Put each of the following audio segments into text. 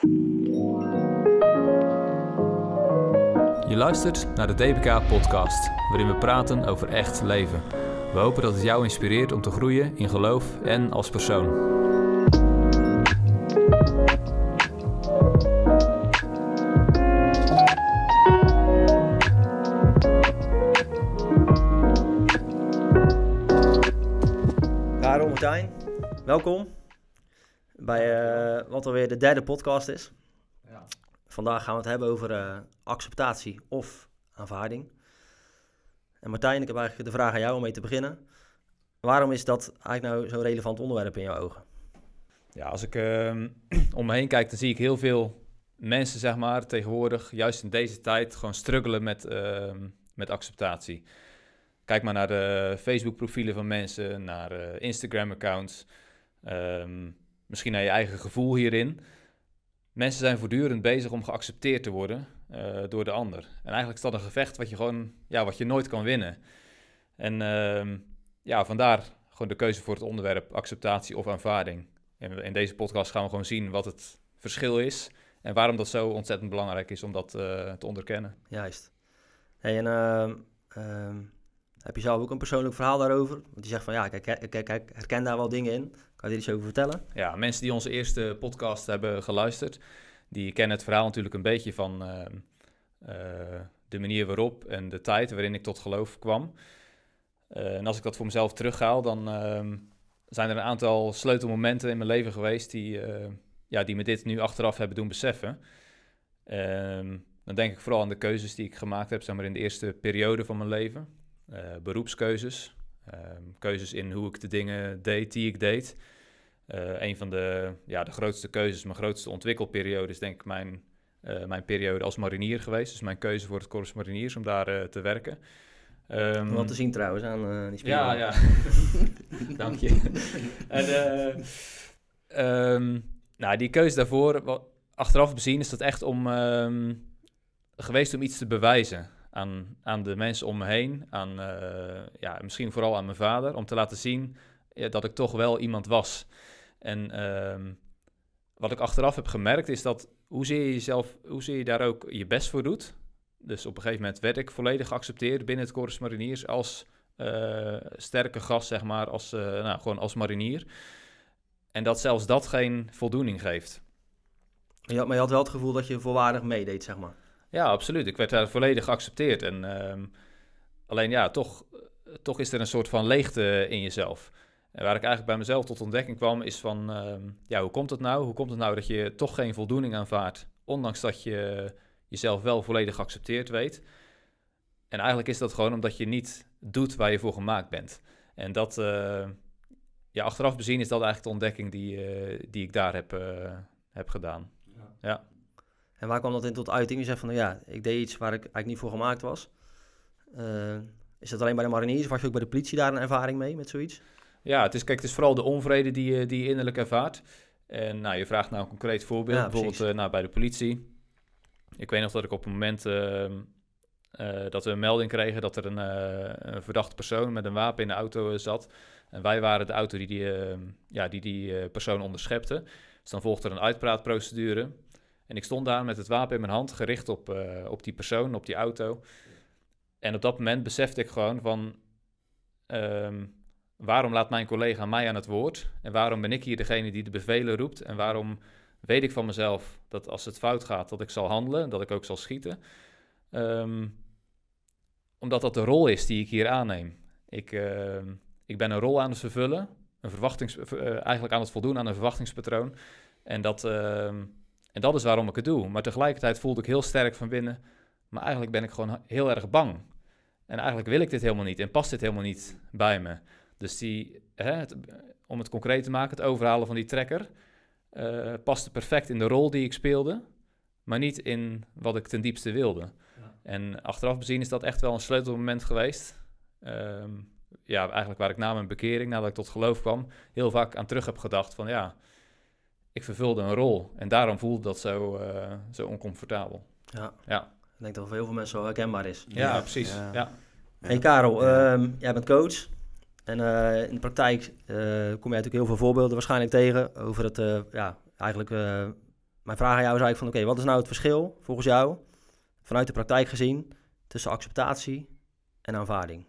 Je luistert naar de DBK-podcast, waarin we praten over echt leven. We hopen dat het jou inspireert om te groeien in geloof en als persoon. Welkom bij uh, wat alweer de derde podcast is. Ja. Vandaag gaan we het hebben over uh, acceptatie of aanvaarding. En Martijn, ik heb eigenlijk de vraag aan jou om mee te beginnen. Waarom is dat eigenlijk nou zo'n relevant onderwerp in jouw ogen? Ja, als ik uh, om me heen kijk, dan zie ik heel veel mensen, zeg maar, tegenwoordig, juist in deze tijd, gewoon struggelen met, ehm, met acceptatie. Kijk maar naar de Facebook-profielen van mensen, naar uh, Instagram-accounts, um, misschien naar je eigen gevoel hierin. Mensen zijn voortdurend bezig om geaccepteerd te worden uh, door de ander. En eigenlijk is dat een gevecht wat je gewoon, ja, wat je nooit kan winnen. En uh, ja, vandaar gewoon de keuze voor het onderwerp acceptatie of aanvaarding. En in deze podcast gaan we gewoon zien wat het verschil is en waarom dat zo ontzettend belangrijk is om dat uh, te onderkennen. Juist. Hey, en uh, heb je zelf ook een persoonlijk verhaal daarover? Want je zegt van ja, kijk, kijk, herken daar wel dingen in. Kan je er iets over vertellen? Ja, mensen die onze eerste podcast hebben geluisterd, die kennen het verhaal natuurlijk een beetje van uh, uh, de manier waarop en de tijd waarin ik tot geloof kwam. Uh, en als ik dat voor mezelf terughaal, dan ehm, zijn er een aantal sleutelmomenten in mijn leven geweest die, ja, die me dit nu achteraf hebben doen beseffen. Ehm, dan denk ik vooral aan de keuzes die ik gemaakt heb zeg maar, in de eerste periode van mijn leven. Beroepskeuzes, Um, keuzes in hoe ik de dingen deed die ik deed. Uh, een van de, ja, de grootste keuzes, mijn grootste ontwikkelperiode is denk ik mijn, uh, mijn periode als marinier geweest. Dus mijn keuze voor het Korps Mariniers om daar te werken. Um, Wat te zien trouwens aan die spiegel. Ja, ja. Dank je. en, um, nou, die keuze daarvoor, wat, achteraf bezien, is dat echt om geweest om iets te bewijzen aan, aan de mensen om me heen, aan, uh, ja, misschien vooral aan mijn vader, om te laten zien dat ik toch wel iemand was. En uh, wat ik achteraf heb gemerkt is dat hoezeer je jezelf, hoezeer je daar ook je best voor doet. Dus op een gegeven moment werd ik volledig geaccepteerd binnen het Corps Mariniers als uh, sterke gast, zeg maar, als, uh, nou, gewoon als marinier. En dat zelfs dat geen voldoening geeft. Maar je had wel het gevoel dat je volwaardig meedeed, zeg maar. Ja, absoluut. Ik werd daar volledig geaccepteerd. En, um, alleen ja, toch, toch is er een soort van leegte in jezelf. En waar ik eigenlijk bij mezelf tot ontdekking kwam, is van, um, ja, hoe komt het nou? Hoe komt het nou dat je toch geen voldoening aanvaardt, ondanks dat je jezelf wel volledig geaccepteerd weet? En eigenlijk is dat gewoon omdat je niet doet waar je voor gemaakt bent. En dat, uh, ja, achteraf bezien is dat eigenlijk de ontdekking die, uh, die ik daar heb, uh, heb gedaan. Ja. ja. En waar kwam dat in tot uiting? Je zegt van, nou ja, ik deed iets waar ik eigenlijk niet voor gemaakt was. Uh, is dat alleen bij de mariniers of was je ook bij de politie daar een ervaring mee met zoiets? Ja, het is, kijk, het is vooral de onvrede die, je, die je innerlijk ervaart. En nou, je vraagt nou een concreet voorbeeld, ja, bijvoorbeeld uh, nou, bij de politie. Ik weet nog dat ik op een moment uh, dat we een melding kregen dat er een, een, verdachte persoon met een wapen in de auto zat. En wij waren de auto die die, ja, die, die persoon onderschepte. Dus dan volgt er een uitpraatprocedure. En ik stond daar met het wapen in mijn hand, gericht op, uh, op die persoon, op die auto. En op dat moment besefte ik gewoon van... Um, waarom laat mijn collega mij aan het woord? En waarom ben ik hier degene die de bevelen roept? En waarom weet ik van mezelf dat als het fout gaat, dat ik zal handelen, dat ik ook zal schieten? Um, omdat dat de rol is die ik hier aanneem. Ik, uh, ik ben een rol aan het vervullen, een verwachtings, uh, eigenlijk aan het voldoen aan een verwachtingspatroon. En dat, en dat is waarom ik het doe. Maar tegelijkertijd voelde ik heel sterk van binnen, maar eigenlijk ben ik gewoon heel erg bang. En eigenlijk wil ik dit helemaal niet en past dit helemaal niet bij me. Dus die, hè, het, om het concreet te maken, het overhalen van die trekker uh, paste perfect in de rol die ik speelde, maar niet in wat ik ten diepste wilde. Ja. En achteraf bezien is dat echt wel een sleutelmoment geweest. Um, ja, eigenlijk waar ik na mijn bekering, nadat ik tot geloof kwam, heel vaak aan terug heb gedacht van ja, ik vervulde een rol. En daarom voelde dat zo, uh, zo oncomfortabel. Ja. ja. Ik denk dat voor heel veel mensen wel herkenbaar is. Ja, ja precies. Ja. ja. Hey Karel, um, jij bent coach. En uh, in de praktijk uh, kom je natuurlijk heel veel voorbeelden waarschijnlijk tegen over het ja, eigenlijk mijn vraag aan jou is eigenlijk van, oké, wat is nou het verschil volgens jou, vanuit de praktijk gezien, tussen acceptatie en aanvaarding?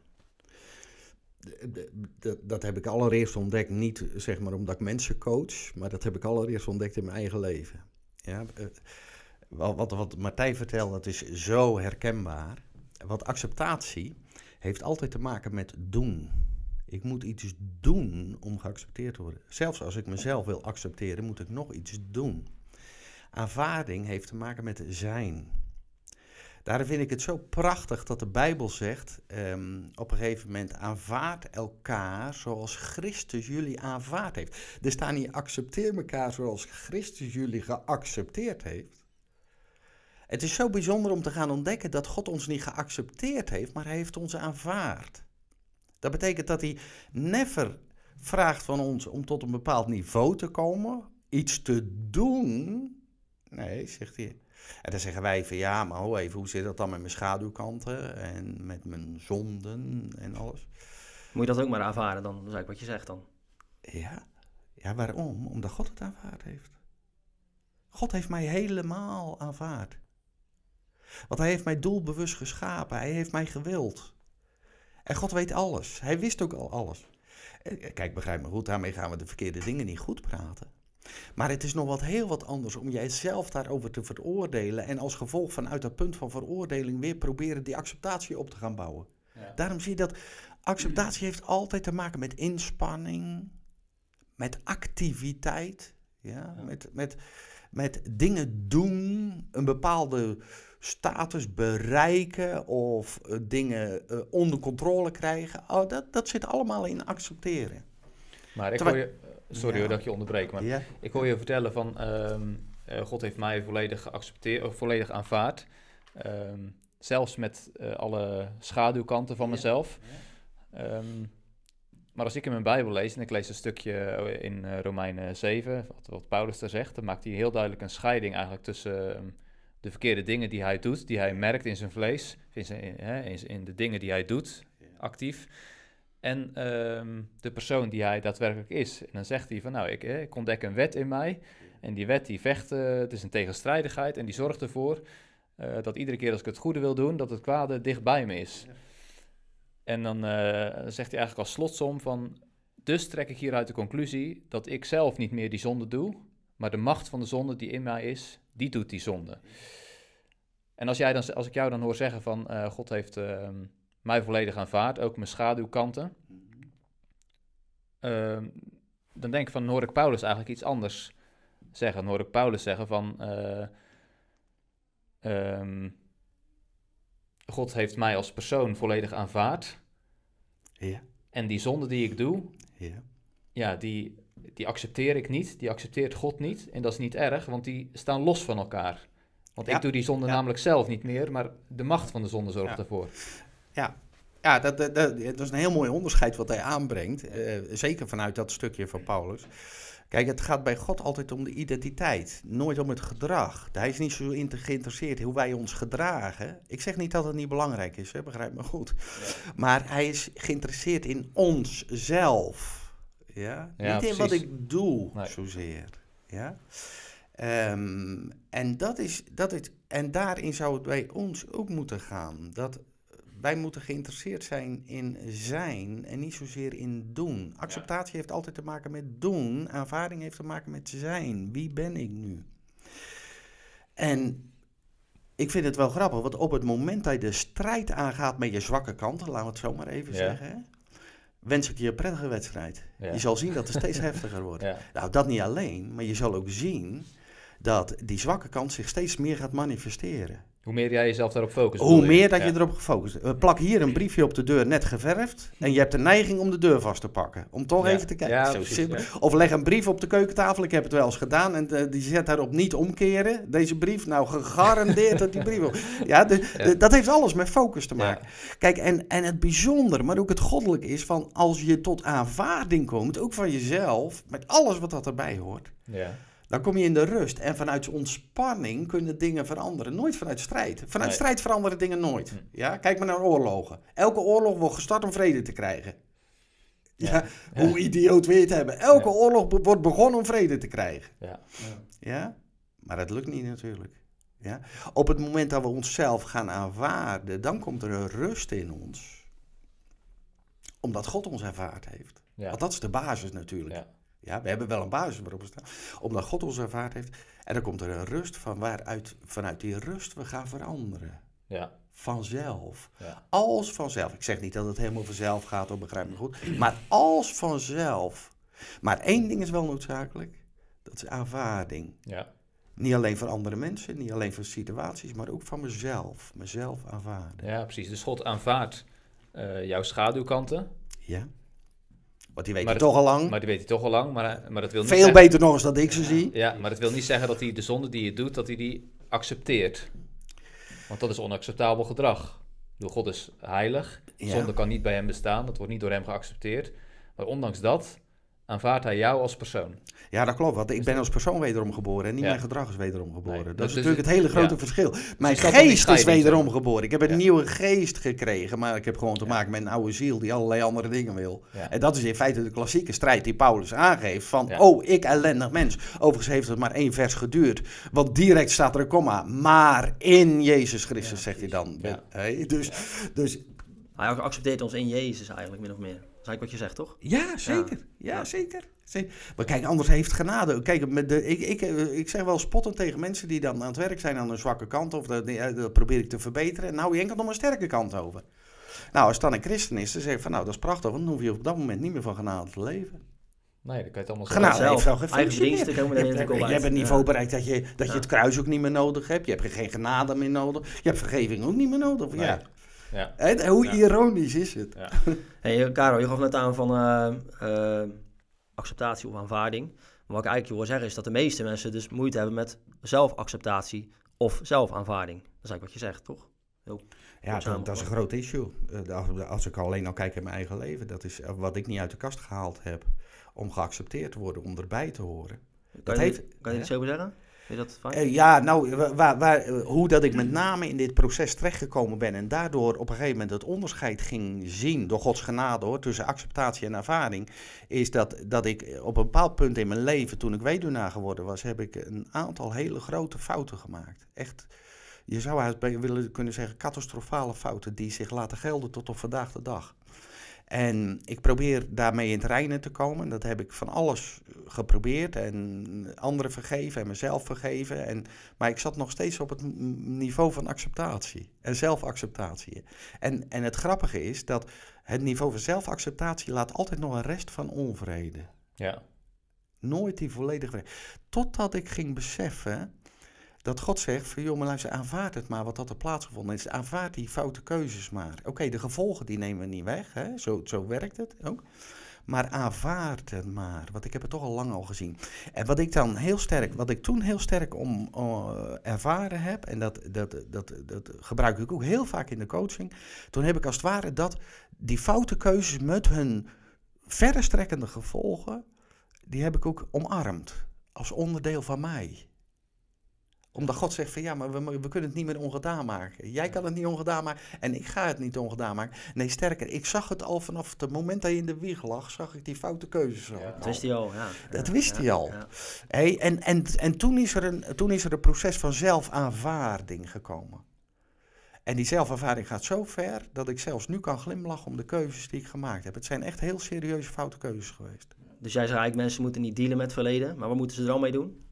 Dat, heb ik allereerst ontdekt, niet zeg maar omdat ik mensen coach, maar dat heb ik allereerst ontdekt in mijn eigen leven. Ja, eh, wat, wat Martijn vertelt, dat is zo herkenbaar. Want acceptatie heeft altijd te maken met doen. Ik moet iets doen om geaccepteerd te worden. Zelfs als ik mezelf wil accepteren, moet ik nog iets doen. Aanvaarding heeft te maken met zijn. Daarom vind ik het zo prachtig dat de Bijbel zegt um, op een gegeven moment: aanvaard elkaar zoals Christus jullie aanvaard heeft. Er staan niet accepteer elkaar zoals Christus jullie geaccepteerd heeft. Het is zo bijzonder om te gaan ontdekken dat God ons niet geaccepteerd heeft, maar hij heeft ons aanvaard. Dat betekent dat hij never vraagt van ons om tot een bepaald niveau te komen, iets te doen. Nee, zegt hij. En dan zeggen wij van ja, maar ho even, hoe zit dat dan met mijn schaduwkanten en met mijn zonden en alles? Moet je dat ook maar aanvaarden dan, dat is eigenlijk wat je zegt dan. Ja, ja waarom? Omdat God het aanvaard heeft. God heeft mij helemaal aanvaard. Want hij heeft mij doelbewust geschapen. Hij heeft mij gewild. En God weet alles. Hij wist ook al alles. Eh, kijk, begrijp me goed, daarmee gaan we de verkeerde dingen niet goed praten. Maar het is nog wat heel wat anders om jijzelf daarover te veroordelen en als gevolg vanuit dat punt van veroordeling weer proberen die acceptatie op te gaan bouwen. Ja. Daarom zie je dat acceptatie heeft altijd te maken met inspanning, met activiteit, ja? Met, met, met dingen doen, een bepaalde status bereiken of eh, dingen uh, onder controle krijgen. Oh, dat, dat zit allemaal in accepteren. Maar ik hoor je, sorry dat ik je onderbreek, maar ik hoor je vertellen van ehm, eh, God heeft mij volledig geaccepteerd, of volledig aanvaard. Ehm, zelfs met alle schaduwkanten van mezelf. Ehm, maar als ik in mijn Bijbel lees, en ik lees een stukje in Romeinen 7, wat, wat Paulus daar zegt, dan maakt hij heel duidelijk een scheiding eigenlijk tussen de verkeerde dingen die hij doet, die hij merkt in zijn vlees, in, zijn, in de dingen die hij doet, actief, en ehm, de persoon die hij daadwerkelijk is. En dan zegt hij van, nou, ik, ik ontdek een wet in mij, en die wet die vecht, uh, het is een tegenstrijdigheid, en die zorgt ervoor uh, dat iedere keer als ik het goede wil doen, dat het kwade dichtbij me is. En dan uh, zegt hij eigenlijk als slotsom van, dus trek ik hieruit de conclusie dat ik zelf niet meer die zonde doe, maar de macht van de zonde die in mij is, die doet die zonde. En als, jij dan, als ik jou dan hoor zeggen van God heeft uh, mij volledig aanvaard, ook mijn schaduwkanten, uh, dan denk ik van, hoor ik Paulus eigenlijk iets anders zeggen. Dan hoor ik Paulus zeggen van, eh, ehm, God heeft mij als persoon volledig aanvaard. Ja. En die zonde die ik doe, ja, ja die, die accepteer ik niet, die accepteert God niet. En dat is niet erg, want die staan los van elkaar. Want ik doe die zonde namelijk zelf niet meer, maar de macht van de zonde zorgt ervoor. Ja, ja dat, dat, dat, is een heel mooi onderscheid wat hij aanbrengt. Uh, zeker vanuit dat stukje van Paulus. Kijk, het gaat bij God altijd om de identiteit, nooit om het gedrag. Hij is niet zo geïnteresseerd in hoe wij ons gedragen. Ik zeg niet dat het niet belangrijk is, hè, begrijp me goed. Maar hij is geïnteresseerd in onszelf. Ja? Niet in wat ik doe, zozeer. Ja? Um, en, dat is, dat is, en daarin zou het bij ons ook moeten gaan. Dat wij moeten geïnteresseerd zijn in zijn en niet zozeer in doen. Acceptatie heeft altijd te maken met doen. Aanvaarding heeft te maken met zijn. Wie ben ik nu? En ik vind het wel grappig, want op het moment dat je de strijd aangaat met je zwakke kanten, laten we het zo maar even zeggen, wens ik je een prettige wedstrijd. Je zal zien dat het steeds heftiger wordt. Nou, dat niet alleen, maar je zal ook zien dat die zwakke kant zich steeds meer gaat manifesteren. Hoe meer jij jezelf daarop focust. Hoe meer dat je erop gefocust. Plak hier een briefje op de deur, net geverfd. En je hebt de neiging om de deur vast te pakken. Om toch even te kijken. Zo Of leg een brief op de keukentafel. Ik heb het wel eens gedaan. En uh, die zet daarop niet omkeren. Deze brief. Nou, gegarandeerd dat die brief... Ja, dat heeft alles met focus te maken. Kijk, en, en het bijzondere, maar ook het goddelijke is van... als je tot aanvaarding komt, ook van jezelf... met alles wat dat erbij hoort... Ja dan kom je in de rust. En vanuit ontspanning kunnen dingen veranderen. Nooit vanuit strijd. Vanuit strijd veranderen dingen nooit. Hm. Ja? Kijk maar naar oorlogen. Elke oorlog wordt gestart om vrede te krijgen. Ja, hoe idioot wil je het hebben? Elke oorlog wordt begonnen om vrede te krijgen. Ja. ja? Maar dat lukt niet natuurlijk. Ja? Op het moment dat we onszelf gaan aanvaarden, dan komt er een rust in ons. Omdat God ons ervaard heeft. Ja. Want dat is de basis natuurlijk. Ja. we hebben wel een basis waarop we staan. Omdat God ons ervaard heeft. En dan komt er een rust van waaruit vanuit die rust we gaan veranderen. Ja. Vanzelf. Ja. Als vanzelf. Ik zeg niet dat het helemaal vanzelf gaat, of begrijp me goed. Maar als vanzelf. Maar één ding is wel noodzakelijk. Dat is aanvaarding. Ja. Niet alleen van andere mensen, niet alleen van situaties, maar ook van mezelf. Mezelf aanvaarden. Ja, precies. Dus God aanvaardt uh, jouw schaduwkanten. Ja. Want die weet hij toch al lang. Maar die weet hij toch al lang. Maar, maar dat wil niet Veel beter nog eens dan ik ze zie. Ja, maar dat wil niet zeggen dat hij de zonde die je doet, dat hij die accepteert. Want dat is onacceptabel gedrag. Door God is heilig. Zonde kan niet bij hem bestaan. Dat wordt niet door hem geaccepteerd. Maar ondanks dat aanvaardt hij jou als persoon. Ja, dat klopt. Want ik ben als persoon wederom geboren en niet mijn gedrag is wederom geboren. dat is dus natuurlijk het hele grote verschil. Mijn geest is wederom geboren. Ik heb een nieuwe geest gekregen, maar ik heb gewoon te maken met een oude ziel die allerlei andere dingen wil. En dat is in feite de klassieke strijd die Paulus aangeeft van, oh, ik ellendig mens. Overigens heeft het maar één vers geduurd, want direct staat er een komma. Maar in Jezus Christus, zegt hij dan. Hey, dus, dus... Hij accepteert ons in Jezus eigenlijk, min of meer wat je zegt, toch? Ja, zeker. Ja, zeker. Maar kijk, anders heeft genade. Kijk, met de, ik, ik, ik zeg wel spottend tegen mensen die dan aan het werk zijn aan een zwakke kant. Of dat, dat probeer ik te verbeteren. En nou, je enkel nog een sterke kant over. Nou, als dan een christen is, dan zeg ik van nou, dat is prachtig. Want dan hoef je op dat moment niet meer van genade te leven. Nee, dan kan je het allemaal Genade zelf. heeft te komen. Je hebt een niveau bereikt dat je, dat je het kruis ook niet meer nodig hebt. Je hebt geen genade meer nodig. Je hebt vergeving ook niet meer nodig. Ja. Ja. En hoe ironisch is het? Ja. hey, Caro, je gaf net aan van uh, uh, acceptatie of aanvaarding. Maar wat ik eigenlijk wil zeggen is dat de meeste mensen dus moeite hebben met zelfacceptatie of zelfaanvaarding. Dat is eigenlijk wat je zegt, toch? Heel ja, dat, dat, is een groot issue. Uh, als ik alleen al kijk in mijn eigen leven, dat is wat ik niet uit de kast gehaald heb om geaccepteerd te worden, om erbij te horen. Kan dat je, heeft, kan je iets over zeggen? Dat uh, ja, nou, waar, waar, hoe dat ik met name in dit proces terechtgekomen ben en daardoor op een gegeven moment het onderscheid ging zien, door Gods genade hoor, tussen acceptatie en ervaring, is dat, dat ik op een bepaald punt in mijn leven, toen ik weduwnaar geworden was, heb ik een aantal hele grote fouten gemaakt. Echt, je zou uit willen kunnen zeggen, catastrofale fouten die zich laten gelden tot op vandaag de dag. En ik probeer daarmee in het reinen te komen. Dat heb ik van alles geprobeerd. En anderen vergeven en mezelf vergeven. En, maar ik zat nog steeds op het niveau van acceptatie en zelfacceptatie. En, en het grappige is dat het niveau van zelfacceptatie laat altijd nog een rest van onvrede. Ja. Nooit die volledige vrede. Totdat ik ging beseffen dat God zegt van joh, maar luister, aanvaard het maar wat dat er plaatsgevonden is. Aanvaard die foute keuzes maar. Oké, de gevolgen die nemen we niet weg, hè? Zo, zo werkt het ook. Maar aanvaard het maar, want ik heb het toch al lang al gezien. En wat ik dan heel sterk, wat ik toen heel sterk om uh, ervaren heb, en dat, dat, dat, dat gebruik ik ook heel vaak in de coaching, toen heb ik als het ware dat die foute keuzes met hun verrestrekkende gevolgen, die heb ik ook omarmd als onderdeel van mij omdat God zegt van ja, maar we, we kunnen het niet meer ongedaan maken. Jij kan het niet ongedaan maken en ik ga het niet ongedaan maken. Nee, sterker, ik zag het al vanaf het moment dat je in de wieg lag, zag ik die foute keuzes al. dat wist hij al, ja. Dat wist hij al. Hey, en en, en toen, is er een, toen is er een proces van zelfaanvaarding gekomen. En die zelfaanvaarding gaat zo ver dat ik zelfs nu kan glimlachen om de keuzes die ik gemaakt heb. Het zijn echt heel serieuze foute keuzes geweest. Dus jij zegt eigenlijk, mensen moeten niet dealen met het verleden, maar wat moeten ze er dan mee doen?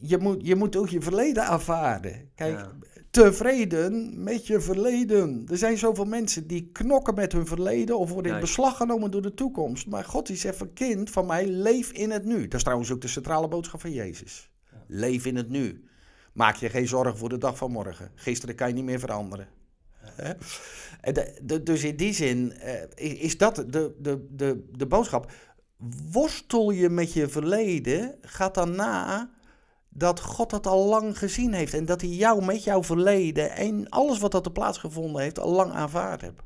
Je moet, je moet ook je verleden aanvaarden. Kijk, tevreden met je verleden. Er zijn zoveel mensen die knokken met hun verleden of worden in beslag genomen door de toekomst. Maar God die zegt van kind van mij, leef in het nu. Dat is trouwens ook de centrale boodschap van Jezus. Leef in het nu. Maak je geen zorgen voor de dag van morgen. Gisteren kan je niet meer veranderen. dus in die zin uh, is dat de, de, de, de boodschap worstel je met je verleden, gaat dan na dat God dat al lang gezien heeft. En dat hij jou met jouw verleden en alles wat dat er plaatsgevonden heeft, al lang aanvaard hebt.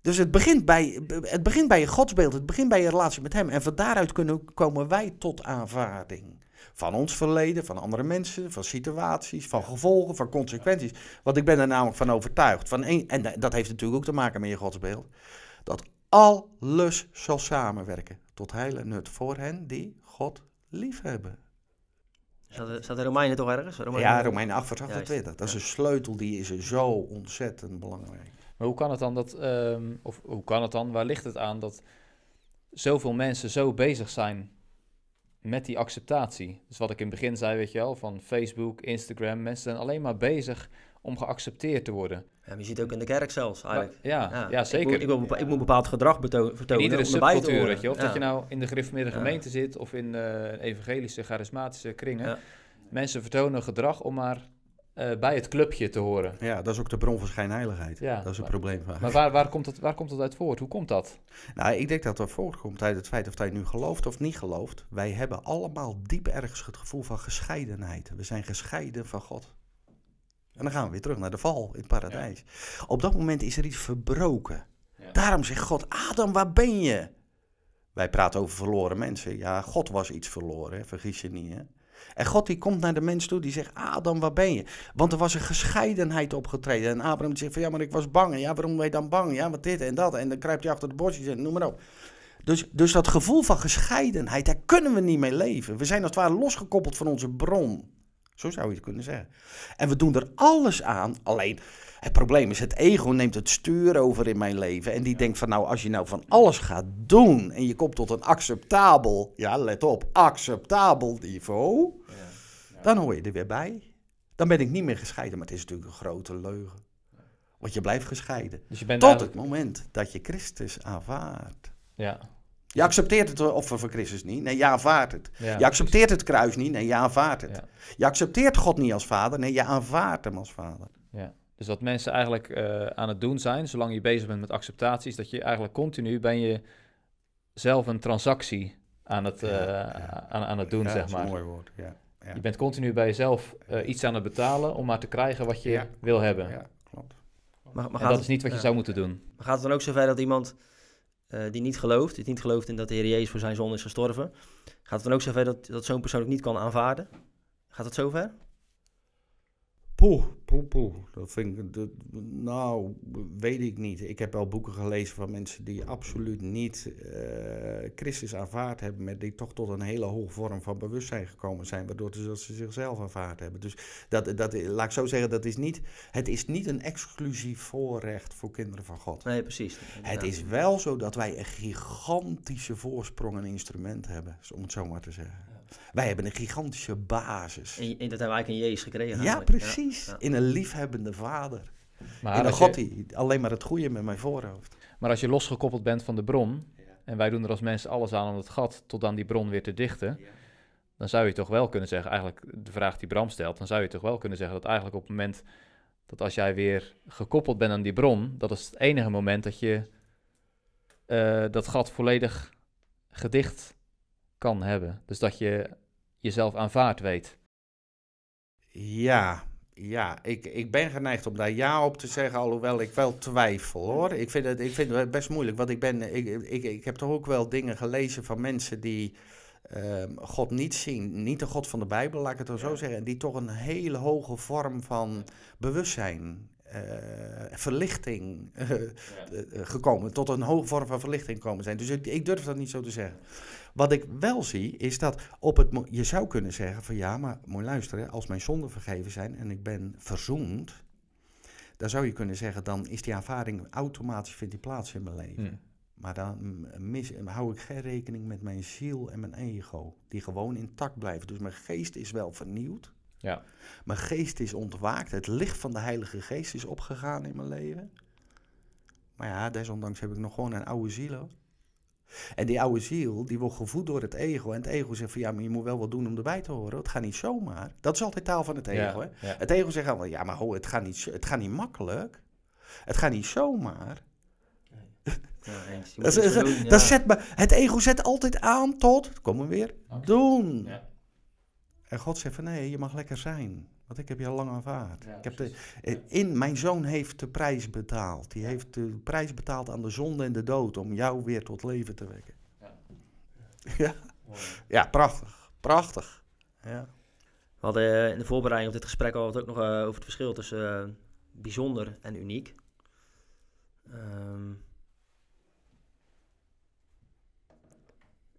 Dus het begint, bij, het begint bij je godsbeeld, het begint bij je relatie met hem. En van daaruit kunnen, komen wij tot aanvaarding. Van ons verleden, van andere mensen, van situaties, van gevolgen, van consequenties. Want ik ben er namelijk van overtuigd. Van een, en dat heeft natuurlijk ook te maken met je godsbeeld. Dat alles zal samenwerken tot heil en nut voor hen die God liefhebben. Staat, staat de Romeinen toch ergens? Romeinen... Ja, Romeinen 8 vers 28. Dat is een sleutel, die is zo ontzettend belangrijk. Maar hoe kan het dan dat, um, of hoe kan het dan, waar ligt het aan dat zoveel mensen zo bezig zijn met die acceptatie? Dus wat ik in het begin zei, weet je wel, van Facebook, Instagram, mensen zijn alleen maar bezig om geaccepteerd te worden. Ja, je ziet ook in de kerk zelfs eigenlijk. ja, ja, zeker. Ik moet, ik, moet, bepaald gedrag vertonen. In iedere subcultuur, weet je. Of dat je nou in de gereformeerde gemeente zit of in uh, evangelische, charismatische kringen. Mensen vertonen gedrag om maar uh, bij het clubje te horen. Ja, dat is ook de bron van schijnheiligheid. Ja, dat is een probleem. Maar waar, waar, komt het, waar komt het uit voort? Hoe komt dat? Nou, ik denk dat dat voortkomt uit het feit of hij nu gelooft of niet gelooft. Wij hebben allemaal diep ergens het gevoel van gescheidenheid. We zijn gescheiden van God. En dan gaan we weer terug naar de val in het paradijs. Op dat moment is er iets verbroken. Daarom zegt God, Adam, waar ben je? Wij praten over verloren mensen. Ja, God was iets verloren, vergis je niet. Hè? En God die komt naar de mens toe, die zegt, Adam, waar ben je? Want er was een gescheidenheid opgetreden. En Abraham zegt van, ja, maar ik was bang. Ja, waarom ben je dan bang? Ja, wat dit en dat. En dan kruipt hij achter de bosjes en noem maar op. Dus, dus dat gevoel van gescheidenheid, daar kunnen we niet mee leven. We zijn als het ware losgekoppeld van onze bron. Zo zou je het kunnen zeggen. En we doen er alles aan, alleen het probleem is, het ego neemt het stuur over in mijn leven. En die denkt van nou, als je nou van alles gaat doen en je komt tot een acceptabel, ja let op, acceptabel niveau, ja, dan hoor je er weer bij. Dan ben ik niet meer gescheiden, maar het is natuurlijk een grote leugen. Want je blijft gescheiden. Dus je bent tot het moment dat je Christus aanvaardt. Ja. Je accepteert het offer van Christus niet. Nee, je aanvaardt het. je accepteert het kruis niet. Nee, je aanvaardt het. Je accepteert God niet als vader. Nee, je aanvaardt hem als vader. Ja. Dus wat mensen eigenlijk uh, aan het doen zijn, zolang je bezig bent met acceptatie, is dat je eigenlijk continu ben je zelf een transactie aan het, uh, Aan, aan het doen, zeg maar. Dat is een mooi woord, ja. Je bent continu bij jezelf uh, iets aan het betalen om maar te krijgen wat je wil hebben. Ja, klopt. Maar, maar en dat is niet wat je zou moeten doen. Maar gaat het dan ook zover dat iemand die niet gelooft, die niet gelooft in dat de Heer Jezus voor zijn zonde is gestorven, gaat het dan ook zover dat, dat zo'n persoon ook niet kan aanvaarden? Gaat het zover? Poeh, poeh, poeh. Dat vind ik, dat, nou, weet ik niet. Ik heb wel boeken gelezen van mensen die absoluut niet uh, Christus aanvaard hebben, maar die toch tot een hele hoge vorm van bewustzijn gekomen zijn, waardoor ze, ze zichzelf aanvaard hebben. Dus dat, dat, laat ik zo zeggen, dat is niet, het is niet een exclusief voorrecht voor kinderen van God. Nee, precies. Het is wel zo dat wij een gigantische voorsprong en instrument hebben, om het zo maar te zeggen. Wij hebben een gigantische basis. En, dat hebben we eigenlijk in Jezus gekregen. Ja, precies. In een liefhebbende vader. Maar in een God die alleen maar het goede met mijn voorhoofd. Maar als je losgekoppeld bent van de bron, en wij doen er als mensen alles aan om het gat tot aan die bron weer te dichten, dan zou je toch wel kunnen zeggen, eigenlijk de vraag die Bram stelt, dan zou je toch wel kunnen zeggen dat eigenlijk op het moment dat als jij weer gekoppeld bent aan die bron, dat is het enige moment dat je uh, dat gat volledig gedicht kan hebben. Dus dat je jezelf aanvaard weet. Ja, ja, ik, ik ben geneigd om daar ja op te zeggen, alhoewel ik wel twijfel hoor. Ik vind het, ik vind het best moeilijk, want ik, ben, ik, ik, ik heb toch ook wel dingen gelezen van mensen die uh, God niet zien. Niet de God van de Bijbel, laat ik het dan zo zeggen. En die toch een hele hoge vorm van bewustzijn uh, verlichting uh, gekomen, tot een hoge vorm van verlichting gekomen zijn. Dus ik, ik, durf dat niet zo te zeggen. Wat ik wel zie, is dat op het, je zou kunnen zeggen van ja, maar mooi luisteren, als mijn zonden vergeven zijn en ik ben verzoend, dan zou je kunnen zeggen, dan is die aanvaring automatisch vindt die plaats in mijn leven. Hmm. Maar dan mis, hou ik geen rekening met mijn ziel en mijn ego, die gewoon intact blijven. Dus mijn geest is wel vernieuwd. Ja. Mijn geest is ontwaakt. Het licht van de Heilige Geest is opgegaan in mijn leven. Maar ja, desondanks heb ik nog gewoon een oude ziel. En die oude ziel, die wordt gevoed door het ego. En het ego zegt van, ja, maar je moet wel wat doen om erbij te horen. Het gaat niet zomaar. Dat is altijd taal van het ego. hè? Het ego zegt allemaal, ja, maar ho, het, gaat niet, het gaat niet makkelijk. Het gaat niet zomaar. Ja, dat, is, dat zet me, het ego zet altijd aan tot, kom maar weer, doen. Ja. En God zegt van nee, je mag lekker zijn. Want ik heb je al lang aanvaard. ik heb de, eh, in, mijn zoon heeft de prijs betaald. Die heeft de prijs betaald aan de zonde en de dood om jou weer tot leven te wekken. Ja, ja. ja prachtig. Prachtig. Ja. We hadden eh, in de voorbereiding op dit gesprek al ook nog uh, over het verschil tussen uh, bijzonder en uniek. Um,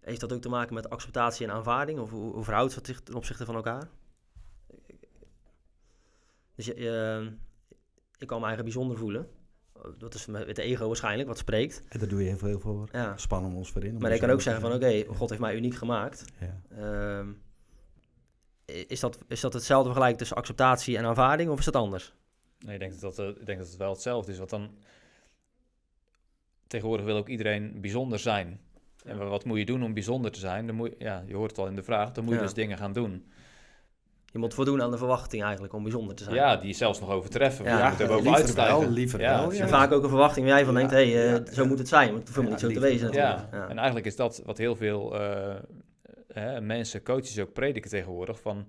heeft dat ook te maken met acceptatie en aanvaarding? Of hoe, hoe verhoudt het zich ten opzichte van elkaar? Dus je, ik kan me eigenlijk bijzonder voelen. Dat is met de ego waarschijnlijk wat spreekt. En daar doe je heel veel voor. Ja. Spannen ons voor in. Maar ik kan ook zeggen van oké, God heeft mij uniek gemaakt. Ja. Ehm, is, dat, is dat hetzelfde vergelijk tussen acceptatie en aanvaarding of is dat anders? Nee, ik denk dat, dat, ik denk dat het wel hetzelfde is. Want dan tegenwoordig wil ook iedereen bijzonder zijn. En wat moet je doen om bijzonder te zijn? Dan moet, ja, je hoort het al in de vraag, dan moet je dus dingen gaan doen. Je moet voldoen aan de verwachting eigenlijk om bijzonder te zijn. Ja, die zelfs nog overtreffen. Ja, ja het liever uitstijgen. Wel, liever ja, wel. Ja. vaak ook een verwachting waar jij van denkt, hé, hey, uh, zo moet het zijn. Want het hoeft niet zo te wezen Ja. en eigenlijk is dat wat heel veel uh, mensen, coaches ook prediken tegenwoordig. Van,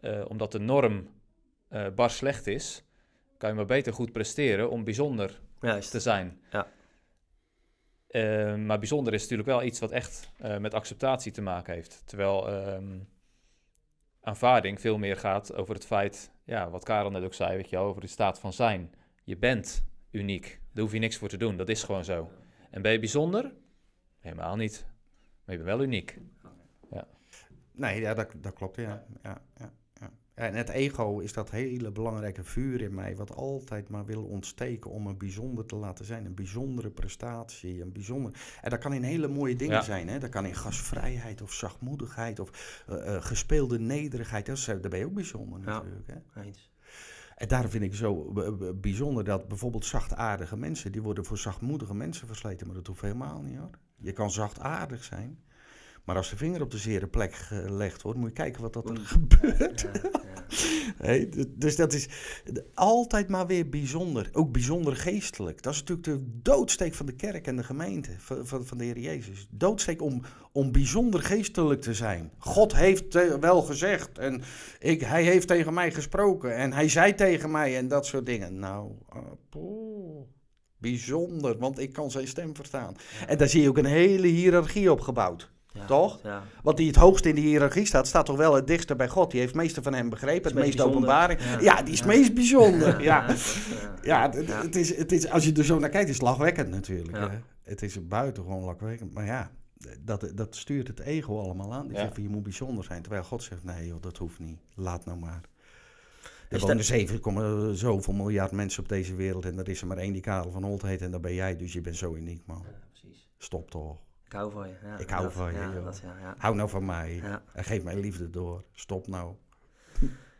uh, omdat de norm bar slecht is, kan je maar beter goed presteren om bijzonder Juist. te zijn. Ja. maar bijzonder is natuurlijk wel iets wat echt met acceptatie te maken heeft. Terwijl... Ehm, aanvaarding veel meer gaat over het feit, ja, wat Karel net ook zei, weet je wel, over de staat van zijn. Je bent uniek. Daar hoef je niks voor te doen. Dat is gewoon zo. En ben je bijzonder? Helemaal niet. Maar je bent wel uniek. Ja. Nee, ja, dat, dat klopt, ja. ja, ja. En het ego is dat hele belangrijke vuur in mij, wat altijd maar wil ontsteken om een bijzonder te laten zijn. Een bijzondere prestatie, een bijzonder... En dat kan in hele mooie dingen zijn. Hè? Dat kan in gastvrijheid of zachtmoedigheid of uh, gespeelde nederigheid. Dat is, daar ben je ook bijzonder natuurlijk. Hè? Eens. En daarom vind ik zo bijzonder dat bijvoorbeeld zachtaardige mensen, die worden voor zachtmoedige mensen versleten. Maar dat hoeft helemaal niet hoor. Je kan zachtaardig zijn. Maar als de vinger op de zere plek gelegd wordt, moet je kijken wat dat er gebeurt. hey, dus dat is altijd maar weer bijzonder. Ook bijzonder geestelijk. Dat is natuurlijk de doodsteek van de kerk en de gemeente, van, van, van de Heer Jezus. Doodsteek om, om bijzonder geestelijk te zijn. God heeft wel gezegd en ik, hij heeft tegen mij gesproken en hij zei tegen mij en dat soort dingen. Nou, bijzonder, want ik kan zijn stem verstaan. En daar zie je ook een hele hiërarchie opgebouwd. Toch? Ja. Want die het hoogst in de hiërarchie staat, staat toch wel het dichtste bij God. Die heeft het meeste van hem begrepen, het, meeste openbaring. Ja. die is het meest bijzonder. Ja, ja. Het, is, het is, als je er zo naar kijkt, is het lachwekkend natuurlijk. Het is buitengewoon lachwekkend. Maar ja, dat, dat stuurt het ego allemaal aan. Die zegt van, je moet bijzonder zijn. Terwijl God zegt, nee joh, dat hoeft niet. Laat nou maar. Er wonen 7, zoveel miljard mensen op deze wereld en er is er maar één die Karel van Holt heet en dat ben jij, dus je bent zo uniek man. Stop toch. Ik hou van je. Ja, ik hou van je. Ja, dat, ja, hou nou van mij. En geef mij liefde door. Stop nou.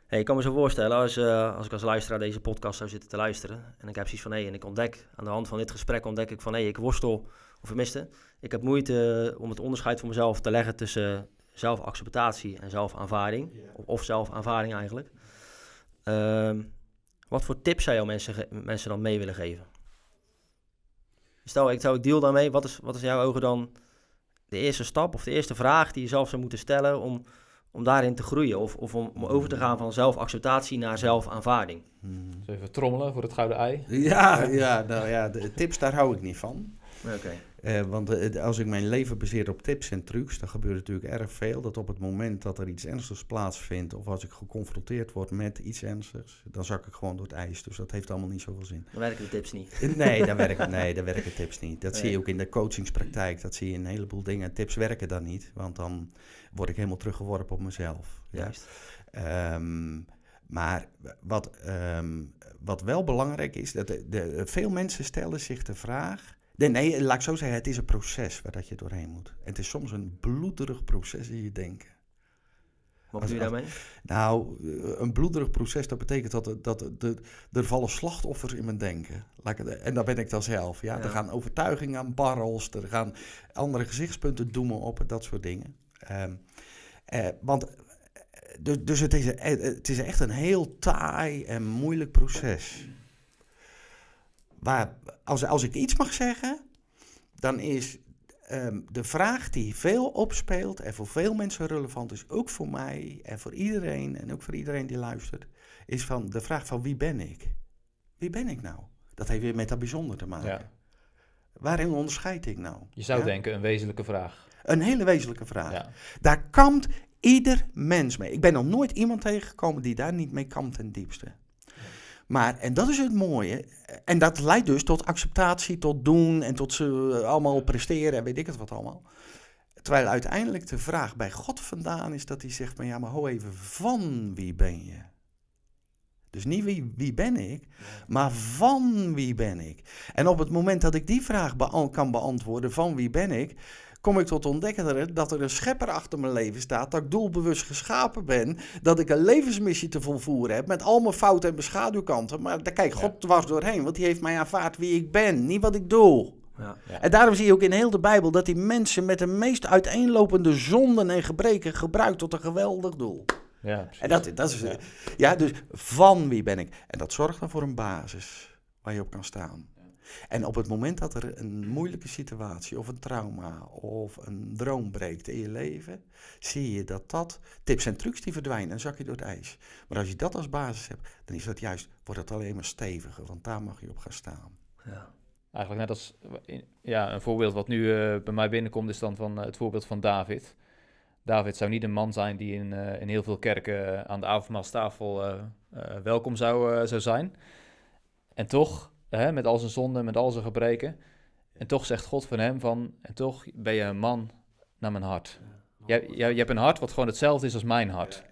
Hey, ik kan me zo voorstellen, als, uh, als ik als luisteraar deze podcast zou zitten te luisteren. En ik heb zoiets van, hé, hey, en ik ontdek, aan de hand van dit gesprek ontdek ik van, hé, hey, ik worstel, of tenminste, ik heb moeite om het onderscheid voor mezelf te leggen tussen zelfacceptatie en zelfaanvaarding. Of, of zelfaanvaarding eigenlijk. Uh, wat voor tips zou je mensen, mensen dan mee willen geven? Stel, ik zou ik deal daarmee. Wat is, wat is jouw ogen dan de eerste stap of de eerste vraag die je zelf zou moeten stellen om, om daarin te groeien? Of, of om, om over te gaan van zelfacceptatie naar zelfaanvaarding? Hmm. even trommelen voor het gouden ei. Ja, ja, nou ja, de tips daar hou ik niet van. Oké. Uh, want uh, als ik mijn leven baseer op tips en trucs, dan gebeurt natuurlijk erg veel. Dat op het moment dat er iets ernstigs plaatsvindt, of als ik geconfronteerd word met iets ernstigs, dan zak ik gewoon door het ijs. Dus dat heeft allemaal niet zoveel zin. Dan werken de tips niet. Eh, nee, dan werken, nee, dan werken tips niet. Dat zie je ook in de coachingspraktijk. Dat zie je in een heleboel dingen. Tips werken dan niet, want dan word ik helemaal teruggeworpen op mezelf. Juist. Um, maar wat, um, wat wel belangrijk is, dat de, de, veel mensen stellen zich de vraag Nee, nee, laat ik zo zeggen, het is een proces waar dat je doorheen moet. Het is soms een bloederig proces in je denken. Wat bedoel je daarmee? Nou, eh, een bloederig proces, dat betekent dat, dat, dat er vallen slachtoffers in mijn denken. En daar ben ik dan zelf. Ja? Er gaan overtuigingen aan barrels, er gaan andere gezichtspunten doemen op, dat soort dingen. Ehm, eh, want, eh, dus, dus het, is, het is echt een heel taai en moeilijk proces waar, als, als ik iets mag zeggen, dan is um, de vraag die veel opspeelt en voor veel mensen relevant is, ook voor mij en voor iedereen en ook voor iedereen die luistert, is van de vraag van wie ben ik? Wie ben ik nou? Dat heeft weer met dat bijzonder te maken. Ja. Waarin onderscheid ik nou? Je zou denken een wezenlijke vraag. Een hele wezenlijke vraag. Ja. Daar kampt ieder mens mee. Ik ben nog nooit iemand tegengekomen die daar niet mee kampt ten diepste. Maar, en dat is het mooie, en dat leidt dus tot acceptatie, tot doen en tot ze allemaal presteren en weet ik het wat allemaal. Terwijl uiteindelijk de vraag bij God vandaan is dat hij zegt: maar ja, maar ho even, van wie ben je? Dus niet wie, wie ben ik, maar van wie ben ik? En op het moment dat ik die vraag kan beantwoorden, van wie ben ik, kom ik tot ontdekken dat er een schepper achter mijn leven staat, dat ik doelbewust geschapen ben, dat ik een levensmissie te volvoeren heb met al mijn fouten en beschaduwkanten. Maar daar kijk God dwars doorheen, want die heeft mij aanvaard wie ik ben, niet wat ik doe. Ja. En daarom zie je ook in heel de Bijbel dat die mensen met de meest uiteenlopende zonden en gebreken gebruikt tot een geweldig doel. Ja, en dat, dat is, ja. dus van wie ben ik? En dat zorgt dan voor een basis waar je op kan staan. En op het moment dat er een moeilijke situatie of een trauma of een droom breekt in je leven, zie je dat dat tips en trucs die verdwijnen en zak je door het ijs. Maar als je dat als basis hebt, dan is dat juist, wordt het alleen maar steviger, want daar mag je op gaan staan. Ja. Eigenlijk net als ja, een voorbeeld wat nu uh, bij mij binnenkomt, is dan van uh, het voorbeeld van David. David zou niet een man zijn die in, uh, in heel veel kerken aan de avondmaalstafel welkom zou, zou zijn. En toch hè, met al zijn zonden, met al zijn gebreken. En toch zegt God van hem van, en toch ben je een man naar mijn hart. Je, je, je hebt een hart wat gewoon hetzelfde is als mijn hart.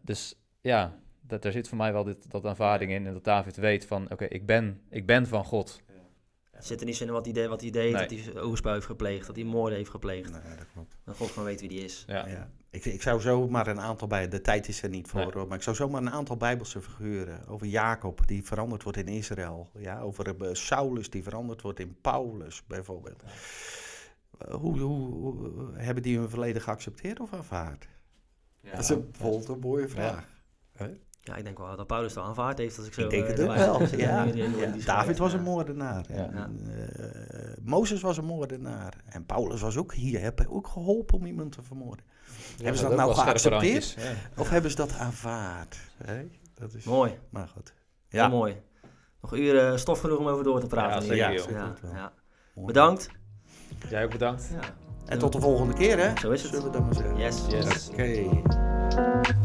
Dus ja, dat, er zit voor mij wel dit, dat aanvaarding in. En dat David weet van, oké, ik, ben, ik ben van God. Het zit er niet in wat hij deed, wat hij deed dat hij overspel heeft gepleegd, dat hij moorden heeft gepleegd. Nee, dat klopt. Dat God gewoon weet wie die is. Ja. ja. Ik, ik zou zomaar een aantal bij, de tijd is er niet voor, maar ik zou zomaar een aantal Bijbelse figuren over Jacob die veranderd wordt in Israël, ja, over uh, Saulus die veranderd wordt in Paulus bijvoorbeeld. Uh, hoe, hoe, hebben die hun verleden geaccepteerd of aanvaard? Ja, dat is een, bijvoorbeeld een mooie vraag. Ja, ik denk wel dat Paulus het aanvaard heeft. Als ik, zo, ik denk het uh, wel. ja. David was een moordenaar. En, uh, Mozes was een moordenaar. En Paulus was ook hier. Heb ook geholpen om iemand te vermoorden. Hebben ze dat, nou geaccepteerd? Of hebben ze dat aanvaard? Dat is, mooi. Maar goed. Ja. mooi. Nog uren stof genoeg om over door te praten. Ja, zeker. Ja, ja. Bedankt. Jij ook bedankt. En tot de volgende keer, hè? Zo is het. Zullen we dat maar zeggen. Yes. yes. Oké.